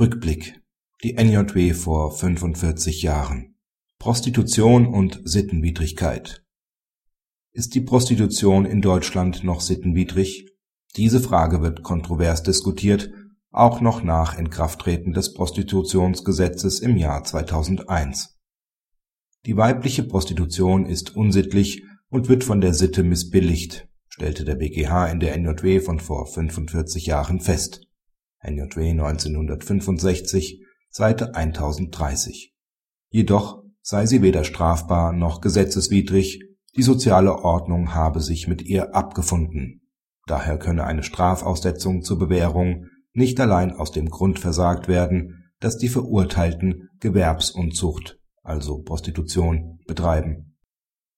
Rückblick. Die NJW vor 45 Jahren. Prostitution und Sittenwidrigkeit. Ist die Prostitution in Deutschland noch sittenwidrig? Diese Frage wird kontrovers diskutiert, auch noch nach Inkrafttreten des Prostitutionsgesetzes im Jahr 2001. Die weibliche Prostitution ist unsittlich und wird von der Sitte missbilligt, stellte der BGH in der NJW von vor 45 Jahren fest NJW 1965, Seite 1030. Jedoch sei sie weder strafbar noch gesetzeswidrig, die soziale Ordnung habe sich mit ihr abgefunden. Daher könne eine Strafaussetzung zur Bewährung nicht allein aus dem Grund versagt werden, dass die Verurteilten Gewerbsunzucht, also Prostitution, betreiben.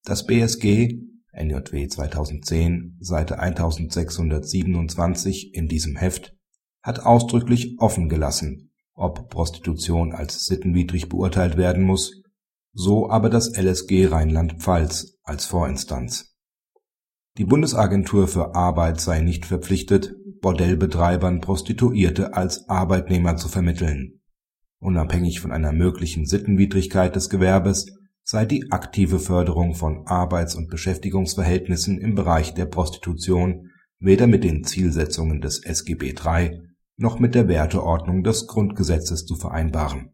Das BSG NJW 2010, Seite 1627 in diesem Heft hat ausdrücklich offen gelassen, ob Prostitution als sittenwidrig beurteilt werden muss, so aber das LSG Rheinland-Pfalz als Vorinstanz. Die Bundesagentur für Arbeit sei nicht verpflichtet, Bordellbetreibern Prostituierte als Arbeitnehmer zu vermitteln. Unabhängig von einer möglichen Sittenwidrigkeit des Gewerbes sei die aktive Förderung von Arbeits und Beschäftigungsverhältnissen im Bereich der Prostitution weder mit den Zielsetzungen des SGB III noch mit der Werteordnung des Grundgesetzes zu vereinbaren